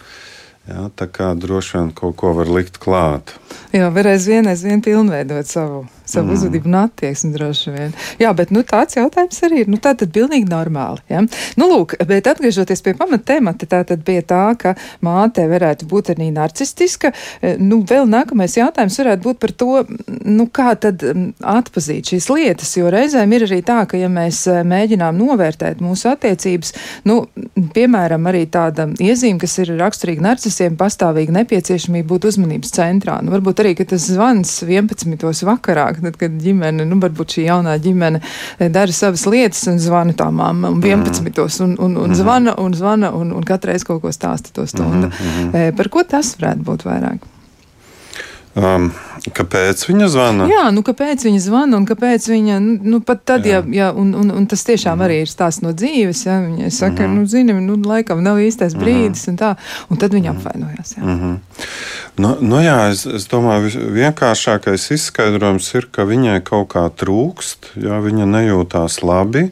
Ja, tā kā droši vien kaut ko var likt klāt. Jā, var aizvien, aizvien pilnveidot savu savu mm. uzvedību un attieksmi droši vien. Jā, bet nu, tāds jautājums arī ir. Nu, tā tad pilnīgi normāli. Ja? Nu, lūk, bet atgriežoties pie pamata temata, tā tad pie tā, ka māte varētu būt arī narcistiska. E, nu, vēl nākamais jautājums varētu būt par to, nu, kā tad atpazīt šīs lietas, jo reizēm ir arī tā, ka ja mēs e, mēģinām novērtēt mūsu attiecības, nu, piemēram, arī tāda iezīme, kas ir raksturīga narcisiem, pastāvīga nepieciešamība būt uzmanības centrā. Nu, varbūt arī, ka tas zvans 11. vakarā, tad, kad ģimene, nu, varbūt šī jaunā ģimene eh, dara savas lietas un zvana tā mamma un 11. Mm. un, un, un mm. zvana un zvana un, un katreiz kaut ko stāsta to stundu. Mm -hmm. Par ko tas varētu būt vairāk? Um, kāpēc viņa zvana? Jā, nu kāpēc viņa zvana un kāpēc viņa, nu, nu pat tad, jā, ja, ja un, un, un tas tiešām mm. arī ir stāsts no dzīves, ja viņa saka, mm. nu, zini, nu, laikam nav īstais mhm. brīdis mm. un tā, un tad viņa mm. apvainojās. Jā. Mm -hmm. nu, nu jā, es, es domāju, vienkāršākais izskaidrojums ir, ka viņai kaut kā trūkst, ja viņa nejūtās labi.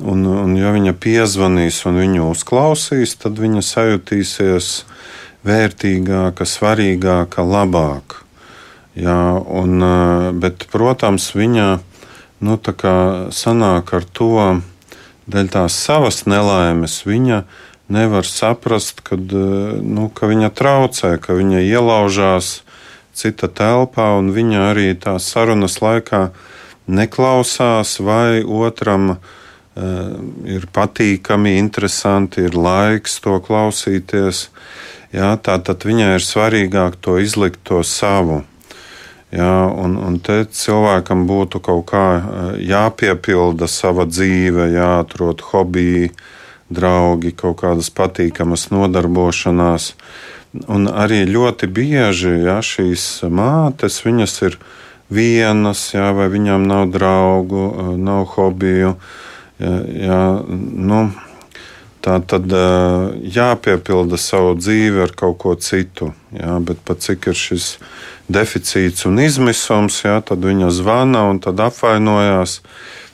Un, un ja viņa piezvanīs un viņu uzklausīs, tad viņa sajutīsies vērtīgāka, svarīgāka, labāka. Jā, un, bet, protams, viņa nu, sanāk ar to, dēļ tās savas nelaimes, viņa nevar saprast, kad, nu, ka viņa traucē, ka viņa ielaužās cita telpā, un viņa arī tās sarunas laikā neklausās, vai otram uh, ir patīkami, interesanti, ir laiks to klausīties. Jā, tā tad viņai ir svarīgāk to izlikt to savu. Jā, un, un te cilvēkam būtu kaut kā jāpiepilda sava dzīve, jāatrod hobiji, draugi, kaut kādas patīkamas nodarbošanās. Un arī ļoti bieži ja, šīs mātes, ir vienas, jā, vai viņām nav draugu, nav hobiju. Jā, jā, nu, tā tad jāpiepilda savu dzīvi ar kaut ko citu. Jā, bet cik ir šis deficīts un izmisums, jā, tad viņa zvana un apvainojās.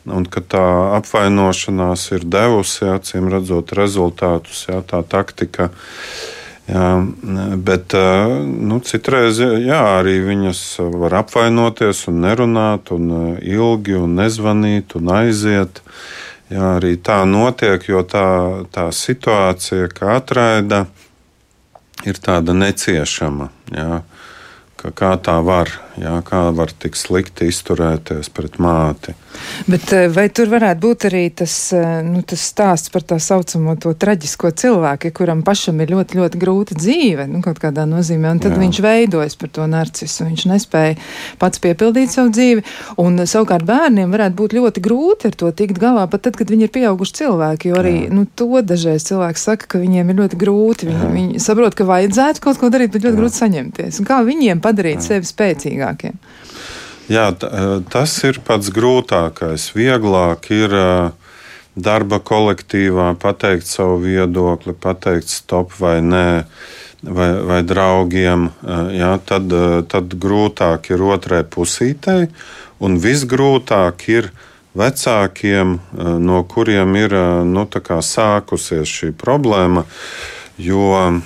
Un ka tā apvainošanās ir devusi, acīm redzot, rezultātus, jā, tā taktika. Jā, bet nu, citreiz jā, arī viņas var apvainoties un nerunāt, un ilgi un nezvanīt un aiziet. Jā, arī tā notiek, jo tā, tā situācija, kā atraida, ir tāda neciešama. Jā kā tā var, jā, kā var tik slikti izturēties pret māti. Bet eh, vai tur varētu būt arī tas, eh, nu, tas stāsts par tā saucamo to traģisko cilvēku, kuram pašam ir ļoti, ļoti grūta dzīve, nu, kaut kādā nozīmē, un tad jā. viņš veidojas par to narcisu, viņš nespēja pats piepildīt savu dzīvi, un savukārt bērniem varētu būt ļoti grūti ar to tikt galā, pat tad, kad viņi ir pieauguši cilvēki, jo arī, jā. nu, to dažreiz cilvēki saka, ka viņiem ir ļoti grūti, viņi, jā. viņi saprot, ka vajadzētu kaut ko darīt, bet ļoti jā. grūti saņemties. Un kā viņiem padarīt jā. sevi spēcīgākiem? Jā, tas ir pats grūtākais. Vieglāk ir darba kolektīvā pateikt savu viedokli, pateikt stop vai nē. Vai, vai draugiem, jā, tad, tad grūtāk ir otrai pusītei, un visgrūtāk ir vecākiem, no kuriem ir nu, sākusies šī problēma, jo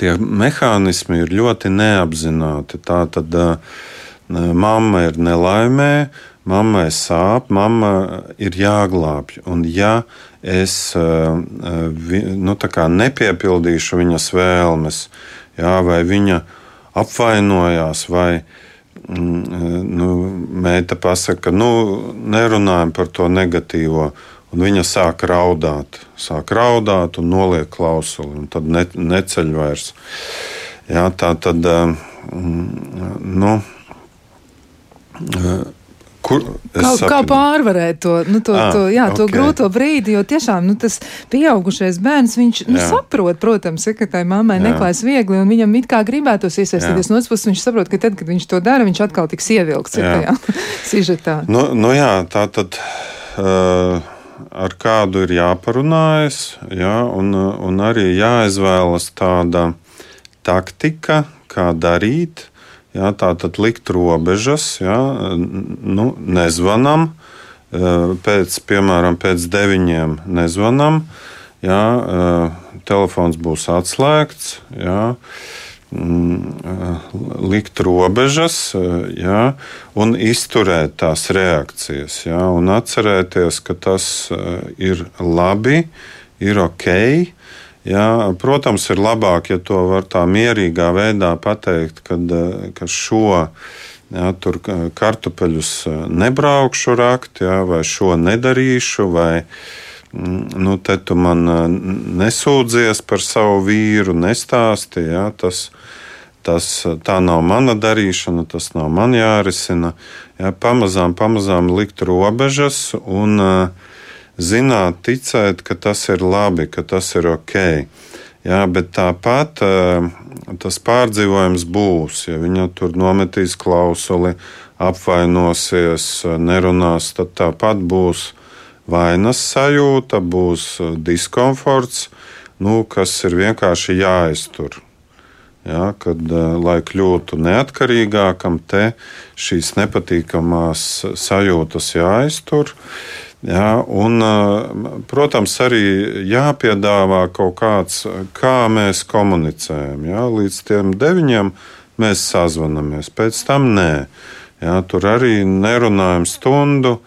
tie mehānismi ir ļoti neapzināti. Tā tad uh, mamma ir nelaimē, mammai sāp, mamma ir jāglābj. Un ja es nu, nepiepildīšu viņas vēlmes, jā, vai viņa apvainojās, vai mm, nu, meita pasaka, nu, nerunājam par to negatīvo. Un viņa sāk raudāt, sāk raudāt un noliek klausuli, un tad ne, neceļ vairs. Jā, tā tad, mm, nu, Kur, kā, kā pārvarēt to, nu, to, à, to, jā, to okay. grūto brīdi, jo tiešām nu, tas pieaugušais bērns, viņš nu, saprot, protams, ka tai mammai jā. neklājas viegli, un viņam it kā gribētos iesaistīties. No otras puses, viņš saprot, ka tad, kad viņš to dara, viņš atkal tiks ievilkts tajā sižetā. Nu, nu jā, tā tad. Uh, ar kādu ir jāparunājas, jā, un, un arī jāizvēlas tāda taktika, kā darīt, Jā, tā tad likt robežas, jā, nu, nezvanām, pēc, piemēram, pēc deviņiem nezvanām, jā, telefons būs atslēgts. Mm, likt robežas jā, un izturēt tās reakcijas. Jā, un atcerēties, ka tas ir labi, ir ok. Jā, protams, ir labāk, ja to var tā mierīgā veidā pateikt, kad, ka šo jā, kartupeļus nebraukšu rakt, jā, vai šo nedarīšu, vai mm, nu, te tu man nesūdzies par savu vīru, nestāsti. Jā, tas, tas, tā nav mana darīšana, tas nav man jārisina. Jā, pamazām, pamazām likt robežas un uh, zināt, ticēt, ka tas ir labi, ka tas ir ok. Jā, bet tāpat eh, tas pārdzīvojums būs. Ja viņa tur nometīs klausuli, apvainosies, nerunās, tad tāpat būs vainas sajūta, būs eh, diskomforts, nu, kas ir vienkārši jāiztur. Ja, kad, eh, lai kļūtu neatkarīgākam, te šīs nepatīkamās sajūtas jāiztur. Jā, un, protams, arī jāpiedāvā kaut kāds, kā mēs komunicējam. Jā, līdz tiem deviņiem mēs sazvanamies, pēc tam nē. Jā, tur arī nerunājam stundu,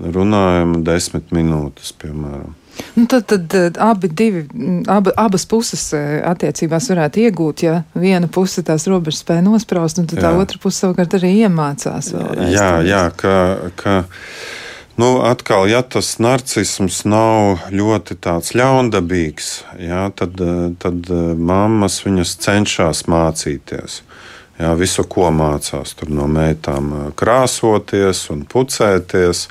runājam desmit minūtes, piemēram. Nu, tad, tad abi divi, ab, abas puses attiecībās varētu iegūt, ja viena puse tās robežas spēja nospraust, un tad jā. tā otra puse savukārt arī iemācās. Vēlreiz. Jā, jā, ka. ka Nu, atkal, ja tas narcisms nav ļoti ļaundabīgs, jā, tad, tad eh, mammas viņas cenšas mācīties. Jā, visu, ko mācās no meitām, krāsoties un pucēties.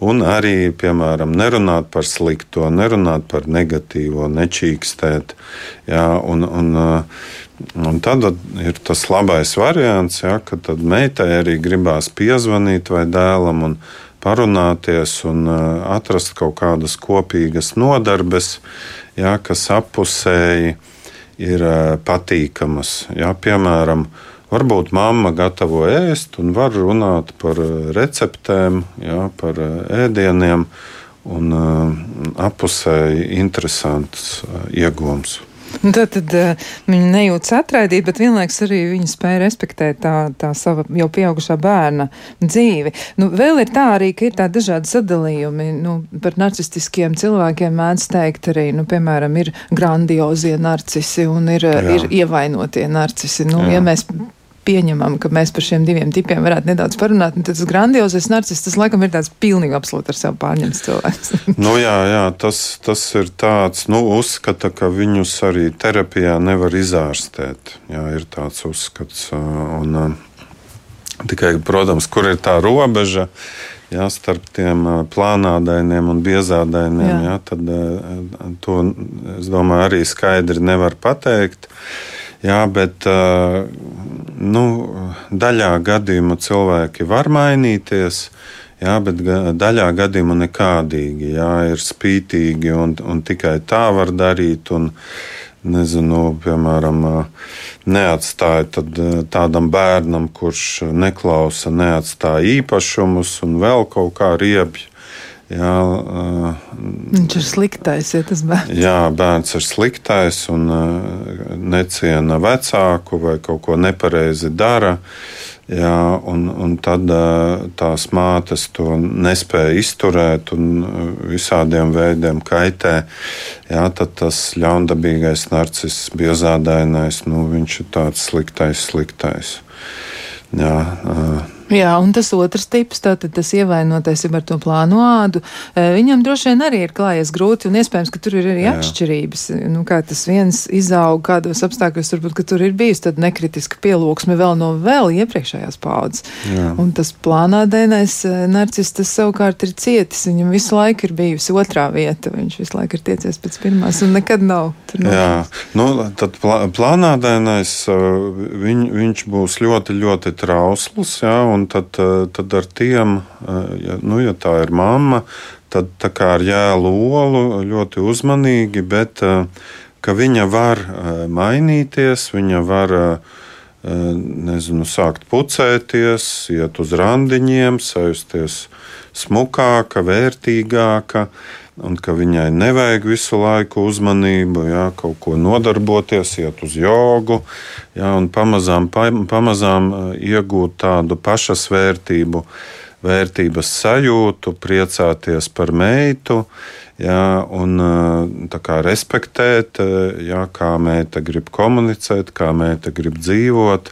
Un arī, piemēram, nerunāt par slikto, nerunāt par negatīvo, nečīkstēt. Jā, un, un, un tad ir tas labais variants, jā, ka meitai arī gribās piezvanīt vai dēlam. Un, parunāties un atrast kaut kādas kopīgas nodarbes, jā, kas apusēji ir patīkamas. Jā, piemēram, varbūt mamma gatavo ēst un var runāt par uh, receptēm, jā, par ēdieniem un apusēji interesants iegūms. Nu, tad, tad uh, viņi nejūtas atraidīti, bet vienlaikus arī viņi spēja respektēt tā, tā sava jau pieaugušā bērna dzīvi. Nu, vēl ir tā arī, ka ir tā dažādi sadalījumi. Nu, par narcistiskiem cilvēkiem mēdz teikt arī, nu, piemēram, ir grandiozie narcisi un ir, Jā. ir ievainotie narcisi. Nu, Jā. ja mēs pieņemam, ka mēs par šiem diviem tipiem varētu nedaudz parunāt, tad tas grandiozais narcis, tas laikam ir tāds pilnīgi absolūti ar sevi pārņemts cilvēks. nu, jā, jā, tas, tas ir tāds, nu, uzskata, ka viņus arī terapijā nevar izārstēt. Jā, ir tāds uzskats. Un, tikai, protams, kur ir tā robeža, jā, starp tiem plānādainiem un biezādainiem, jā. Jā, tad to, es domāju, arī skaidri nevar pateikt. Jā, bet nu, daļā gadījumu cilvēki var mainīties. Jā, bet daļā gadījumā nekādīgi. Jā, ir spītīgi un, un tikai tā var darīt. Un, nezinu, piemēram, neatstāja tādam bērnam, kurš neklausa, neatstāja īpašumus un vēl kaut kā riebju. Jā, uh, Viņš ir sliktais, ja tas bērns. Jā, bērns ir sliktais un uh, neciena vecāku vai kaut ko nepareizi dara. Jā, un, un tad uh, tās mātes to nespēja izturēt un visādiem veidiem kaitē. Jā, tad tas ļaundabīgais narcis, biezādainais, nu, viņš ir tāds sliktais, sliktais. Jā, uh, Jā, un tas otrs tips, tātad tas ievainotais ir ar to plānu ādu. Viņam droši vien arī ir klājies grūti, un iespējams, ka tur ir arī Jā. atšķirības. Nu, kā tas viens izaug kādos apstākļos, varbūt, ka tur ir bijis tad nekritiska pielūgsme vēl no vēl iepriekšējās paudzes. Un tas plānādēnais narcis, tas savukārt ir cietis. Viņam visu laiku ir bijusi otrā vieta. Viņš visu laiku ir tiecies pēc pirmās, un nekad nav. Jā, nu, tad plā, plānādēnais, viņ, viņš būs ļoti, ļoti trausls. Jā, un tad, eh, tad ar tiem, eh, ja, nu, ja tā ir mamma, tad tā kā ar jēlu olu ļoti uzmanīgi, bet eh, ka viņa var mainīties, viņa var nezinu, sākt pucēties, iet uz randiņiem, sajusties smukāka, vērtīgāka. Un ka viņai nevajag visu laiku uzmanību, jā, kaut ko nodarboties, iet uz jogu, jā, un pamazām, pamazām iegūt tādu pašas vērtību, vērtības sajūtu, priecāties par meitu. Jā, un kā, respektēt, jā, kā meita grib komunicēt, kā meita grib dzīvot.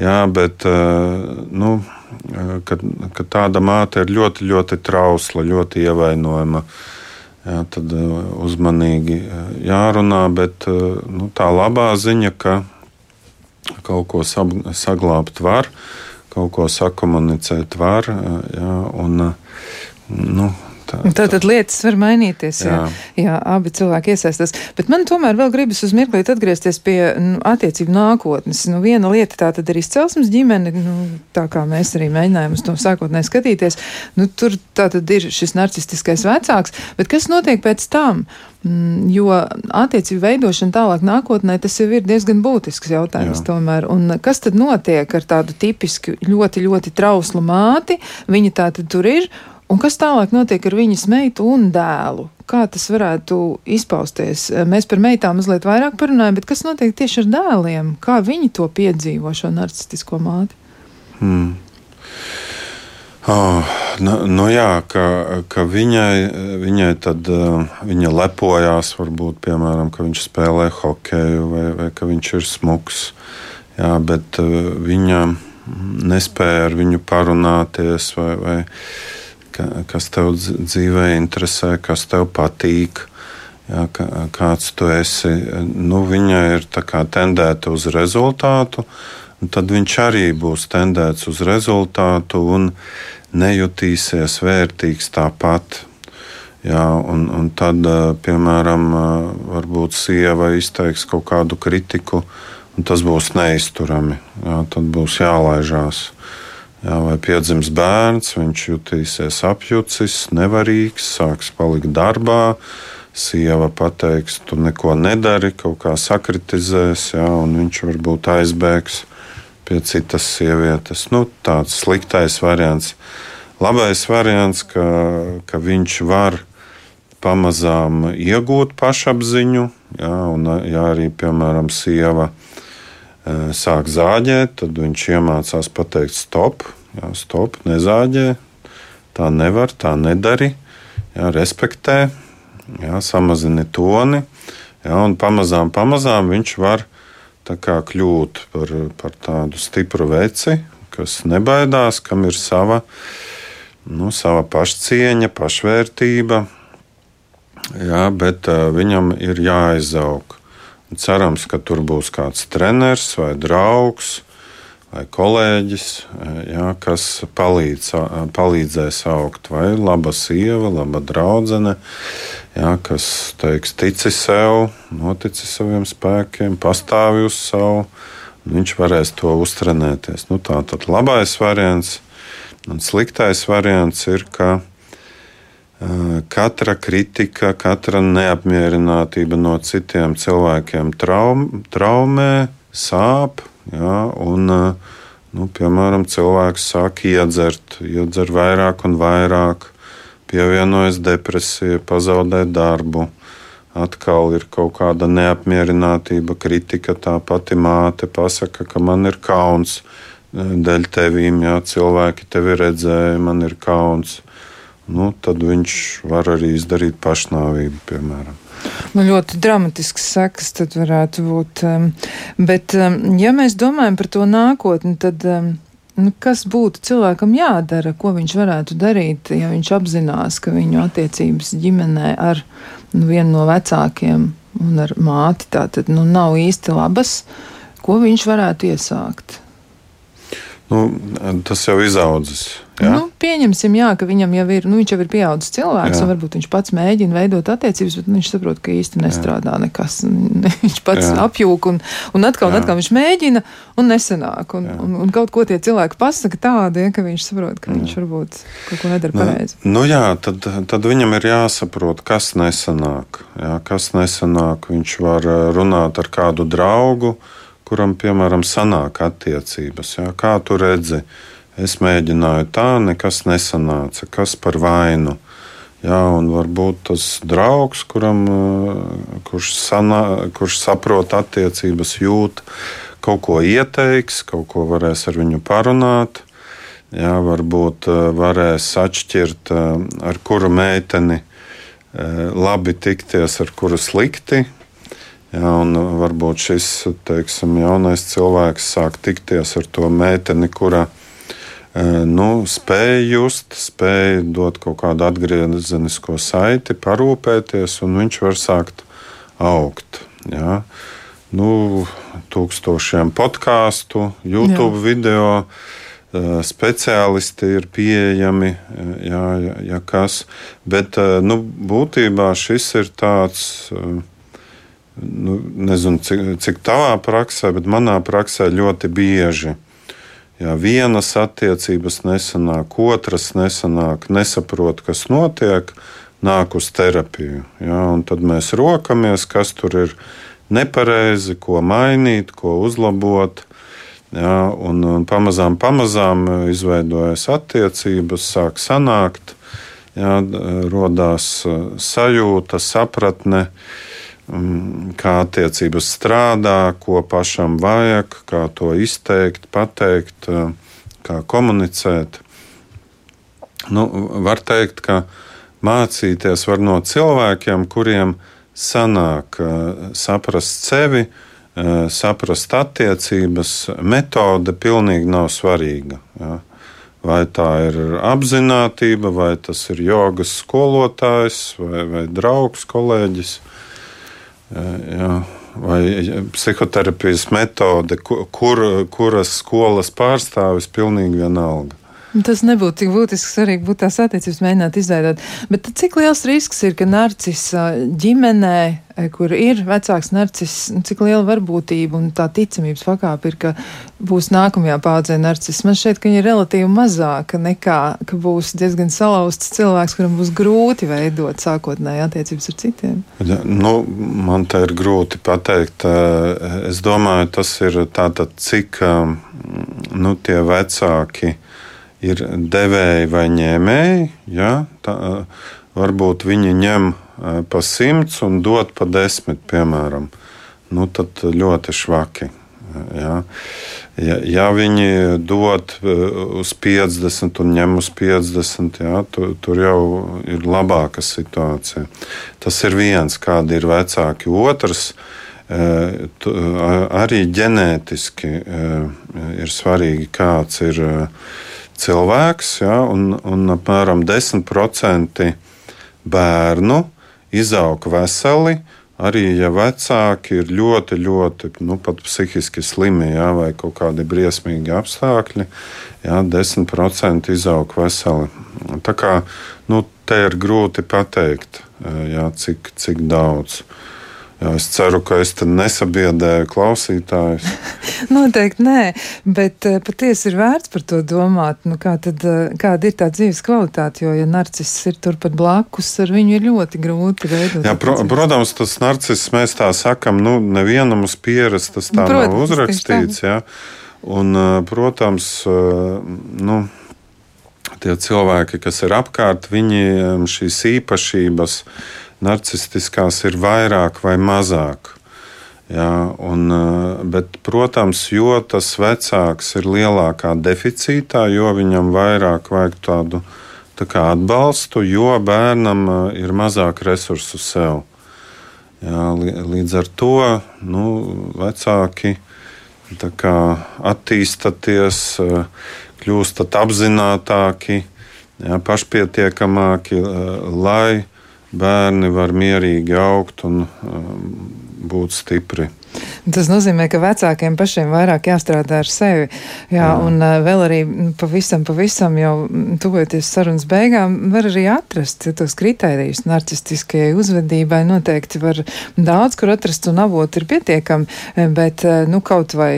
Jā, bet nu, ka, ka tāda māte ir ļoti, ļoti trausla, ļoti ievainojama. Jā, tad uzmanīgi jārunā, bet nu, tā labā ziņa, ka kaut ko saglabāt var, kaut ko sakomunicēt var. Jā, un, nu, Tā, tā tad lietas var mainīties, jā, jā. jā abi cilvēki iesaistās. Bet man tomēr vēl gribas uz mirklīt atgriezties pie nu, attiecību nākotnes. Nu, viena lieta tā tad ir izcelsmes ģimene, nu, tā kā mēs arī mēģinājām uz to sākotnēji skatīties. Nu, tur tā tad ir šis narcistiskais vecāks, bet kas notiek pēc tam? Mm, jo attiecību veidošana tālāk nākotnē tas jau ir diezgan būtisks jautājums. Jā. Tomēr. Un kas tad notiek ar tādu tipisku ļoti, ļoti trauslu māti? Viņa tā tad tur ir, Un kas tālāk notiek ar viņas meitu un dēlu? Kā tas varētu izpausties? Mēs par meitām mazliet vairāk parunājam, bet kas notiek tieši ar dēliem? Kā viņi to piedzīvo, šo narcistisko māti? Hmm. Oh, nu, nu jā, ka, ka viņai, viņai tad, viņa lepojās, varbūt, piemēram, ka viņš spēlē hokeju vai, vai ka viņš ir smuks. Jā, bet viņa nespēja ar viņu parunāties vai, vai kas tev dzīvē interesē, kas tev patīk. Jā, kāds tu esi, nu, viņa ir tendēta uz rezultātu, tad viņš arī būs tendēts uz rezultātu un nejutīsies vērtīgs tāpat. Jā, un, un tad, piemēram, varbūt sieva izteiks kaut kādu kritiku, un tas būs neizturami. Jā, tad būs jālaižās. Jā, vai piedzims bērns, viņš jutīsies apjucis, nevarīgs, sāks palikt darbā. Sieva pateiks, tu neko nedari, kaut kā sakritizēs, jā, un viņš varbūt aizbēgs pie citas sievietes. Nu, tāds sliktais variants. Labais variants, ka, ka viņš var pamazām iegūt pašapziņu, jā, un ja arī, piemēram, sieva sāk zāģēt, tad viņš iemācās pateikt stop, jā, stop, nezāģē, tā nevar, tā nedari, jā, respektē, jā, samazini toni, jā, un pamazām, pamazām viņš var kā, kļūt par, par tādu stipru veci, kas nebaidās, kam ir sava, nu, sava pašcieņa, pašvērtība, jā, bet uh, viņam ir jāizaug. Cerams, ka tur būs kāds treneris vai draugs vai kolēģis, jā, kas palīdz, palīdzēs augt. Vai laba sieva, laba draudzene, jā, kas teiks, tici sev, notici saviem spēkiem, pastāvi uz savu. Viņš varēs to uztrenēties. Nu, tā tad labais variants un sliktais variants ir, ka katra kritika, katra neapmierinātība no citiem cilvēkiem traum, traumē, sāp. Ja, un, nu, piemēram, cilvēks sāk iedzert, iedzer vairāk un vairāk, pievienojas depresija, pazaudē darbu. Atkal ir kaut kāda neapmierinātība, kritika. Tā pati māte pasaka, ka man ir kauns dēļ tevīm, ja cilvēki tevi redzēja, man ir kauns nu, tad viņš var arī izdarīt pašnāvību, piemēram. Nu, ļoti dramatisks sekas tad varētu būt. Um, bet, um, ja mēs domājam par to nākotni, tad um, nu, kas būtu cilvēkam jādara, ko viņš varētu darīt, ja viņš apzinās, ka viņu attiecības ģimenē ar nu, vienu no vecākiem un ar māti tā tad nu, nav īsti labas, ko viņš varētu iesākt? Nu, tas jau izaudzis. Jā? Nu, pieņemsim, jā, ka viņam jau ir, nu, viņš jau ir pieaudzis cilvēks, jā. un varbūt viņš pats mēģina veidot attiecības, bet viņš saprot, ka īsti nestrādā jā. nekas. Viņš pats jā. apjūk, un, un atkal, un atkal viņš mēģina, un nesanāk. Un, un, un kaut ko tie cilvēki pasaka tādu, ja, ka viņš saprot, ka jā. viņš varbūt kaut ko nedara nu, pareizi. Nu, jā, tad, tad viņam ir jāsaprot, kas nesanāk. Jā, kas nesanāk. Viņš var runāt ar kādu draugu kuram, piemēram, sanāk attiecības. Jā, kā tu redzi, es mēģināju tā, nekas nesanāca. Kas par vainu? Jā, un varbūt tas draugs, kuram, kurš, sanā, kurš saprot attiecības, jūt, kaut ko ieteiks, kaut ko varēs ar viņu parunāt. Jā, varbūt varēs atšķirt, ar kuru meiteni labi tikties, ar kuru slikti. Jā, un varbūt šis teiksim, jaunais cilvēks sāk tikties ar to meiteni, kura nu, spēja just, spēja dot kaut kādu atgriezenisko saiti, parūpēties, un viņš var sākt augt. Jā. Nu, tūkstošiem podkāstu, YouTube Jā. video speciālisti ir pieejami, jā, ja, ja kas. Bet nu, būtībā šis ir tāds nu, nezinu, cik, cik tavā praksē, bet manā praksē ļoti bieži. Jā, vienas attiecības nesanāk, otras nesanāk, nesaprot, kas notiek, nāk uz terapiju. Jā, tad mēs rokamies, kas tur ir nepareizi, ko mainīt, ko uzlabot. Jā, un, un pamazām, pamazām izveidojas attiecības, sāk sanākt, jā, radās sajūta, sapratne. Uh, kā attiecības strādā, ko pašam vajag, kā to izteikt, pateikt, eh, kā komunicēt. Nu, var teikt, ka mācīties var no cilvēkiem, kuriem sanāk eh, saprast sevi, eh, saprast attiecības. Metode pilnīgi nav svarīga. Ja? Vai tā ir apziņotība, vai tas ir jogas skolotājs, vai, vai draugs, kolēģis. Jā, vai psihoterapijas metode, kur, kuras skolas pārstāvis, pilnīgi vienalga. Tas nebūtu tik būtisks arī būtu tās attiecības mēģināt izveidot. Bet cik liels risks ir, ka narcis ģimenē, e, kur ir vecāks narcis, nu, cik liela varbūtība un tā ticamības pakāpe ir, ka būs nākamajā paudzē narcis? Man šķiet, ka viņa ir relatīvi mazāka nekā, ka būs diezgan salauzts cilvēks, kuram būs grūti veidot sākotnēji attiecības ar citiem. Ja, nu, man te ir grūti pateikt. Es domāju, tas ir tātad, cik nu, tie vecāki ir devēji vai ņēmēji. Ja? Tā, varbūt viņi ņem pa simts un dod pa desmit, piemēram. Nu, tad ļoti švaki. Ja? Ja, ja viņi dod uz 50 un ņem uz 50, ja, tur, tur jau ir labāka situācija. Tas ir viens, kādi ir vecāki. Otrs, arī ģenētiski ir svarīgi, kāds ir cilvēks, ja, un, un apmēram 10% bērnu izaug veseli. Arī ja vecāki ir ļoti, ļoti nu, psihiski slimi ja, vai kaut kādi briesmīgi apstākļi, ja, 10% izaug veseli. Tā kā nu, te ir grūti pateikt, ja, cik, cik daudz. Jā, es ceru, ka es nesabiedēju klausītājus. Noteikti nē, bet uh, patiesi ir vērts par to domāt. Nu, kā tad, uh, kāda ir tā dzīves kvalitāte? Jo, ja narcis ir turpat blakus, ar viņu ir ļoti grūti veidot. Jā, pro, protams, tas narcis mēs tā sakam, nu, nevienam uz pieres tas tā protams, nav uzrakstīts. Jā. Un, uh, protams, nu, tie cilvēki, kas ir apkārt, viņiem šīs īpašības narcistiskās ir vairāk vai mazāk. Jā, un, eh, bet, protams, jo tas vecāks ir lielākā deficītā, jo viņam vairāk vajag tādu tā kā atbalstu, jo bērnam eh, ir mazāk resursu sev. Jā, līdz ar to nu, vecāki attīstāties, eh, kļūstat apzinātāki, jā, pašpietiekamāki, lai bērni var mierīgi augt un um, būt stipri. Tas nozīmē, ka vecākiem pašiem vairāk jāstrādā ar sevi. Jā, Jā. un uh, vēl arī pavisam, pavisam jau tuvojoties sarunas beigām, var arī atrast tos kritērijus narcistiskajai uzvedībai. Noteikti var daudz kur atrast un avoti ir pietiekami, bet uh, nu kaut vai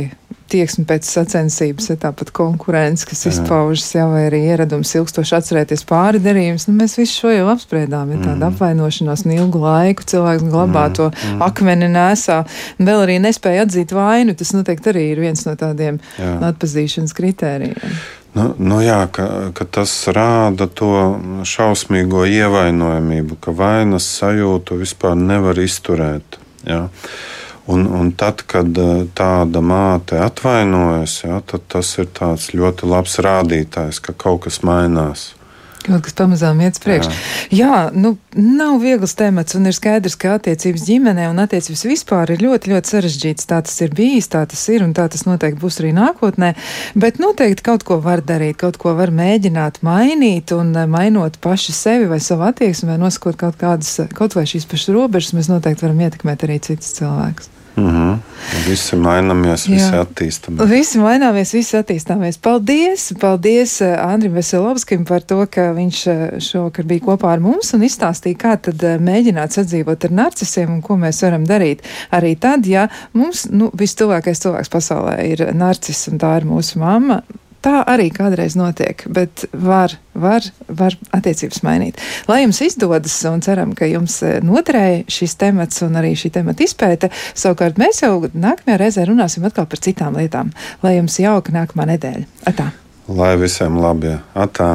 tieksme pēc sacensības, ja tāpat konkurence, kas izpaužas jau vai arī ieradums ilgstoši atcerēties pāri darījumus. Nu, mēs visu šo jau apspriedām. Ir ja tāda mm. apvainošanās un ilgu laiku cilvēks glabā mm. to mm. akmeni nesā. Vēl arī nespēja atzīt vainu. Tas noteikti arī ir viens no tādiem Jā. atpazīšanas kritērijiem. Nu, nu jā, ka, ka tas rāda to šausmīgo ievainojamību, ka vainas sajūtu vispār nevar izturēt. Jā. Un, un tad, kad eh, tāda māte atvainojas, jā, tad tas ir ļoti labs rādītājs, ka kaut kas mainās. Kaut kas pamazām iet priekš. Jā. Jā, nu, nav viegls temats, un ir skaidrs, ka attiecības ģimenē un attiecības vispār ir ļoti, ļoti sarežģīts. Tā tas ir bijis, tā tas ir, un tā tas noteikti būs arī nākotnē. Bet noteikti kaut ko var darīt, kaut ko var mēģināt mainīt, un eh, mainot paši sevi vai savu attieksmi, vai nosakot kaut kādas, kaut vai šīs pašas robežas, mēs noteikti varam ietekmēt arī citus cilvēkus. Mm -hmm. Visi mainamies, visi Jā. attīstāmies. Visi maināmies, visi attīstāmies. Paldies! Paldies eh, Andrim Veselovskim par to, ka viņš eh, šovakar bija kopā ar mums un izstāstīja, kā tad eh, mēģināt sadzīvot ar narcisiem un ko mēs varam darīt. Arī tad, ja mums nu, vistuvākais cilvēks pasaulē ir narcis un tā ir mūsu mamma, Tā arī kādreiz notiek, bet var, var, var attiecības mainīt. Lai jums izdodas, un ceram, ka jums e, noderēja šis temats un arī šī temata izpēte. Savukārt mēs jau nākamajā reizē runāsim atkal par citām lietām. Lai jums jauka nākamā nedēļa. Atā! Lai visiem labi! Atā!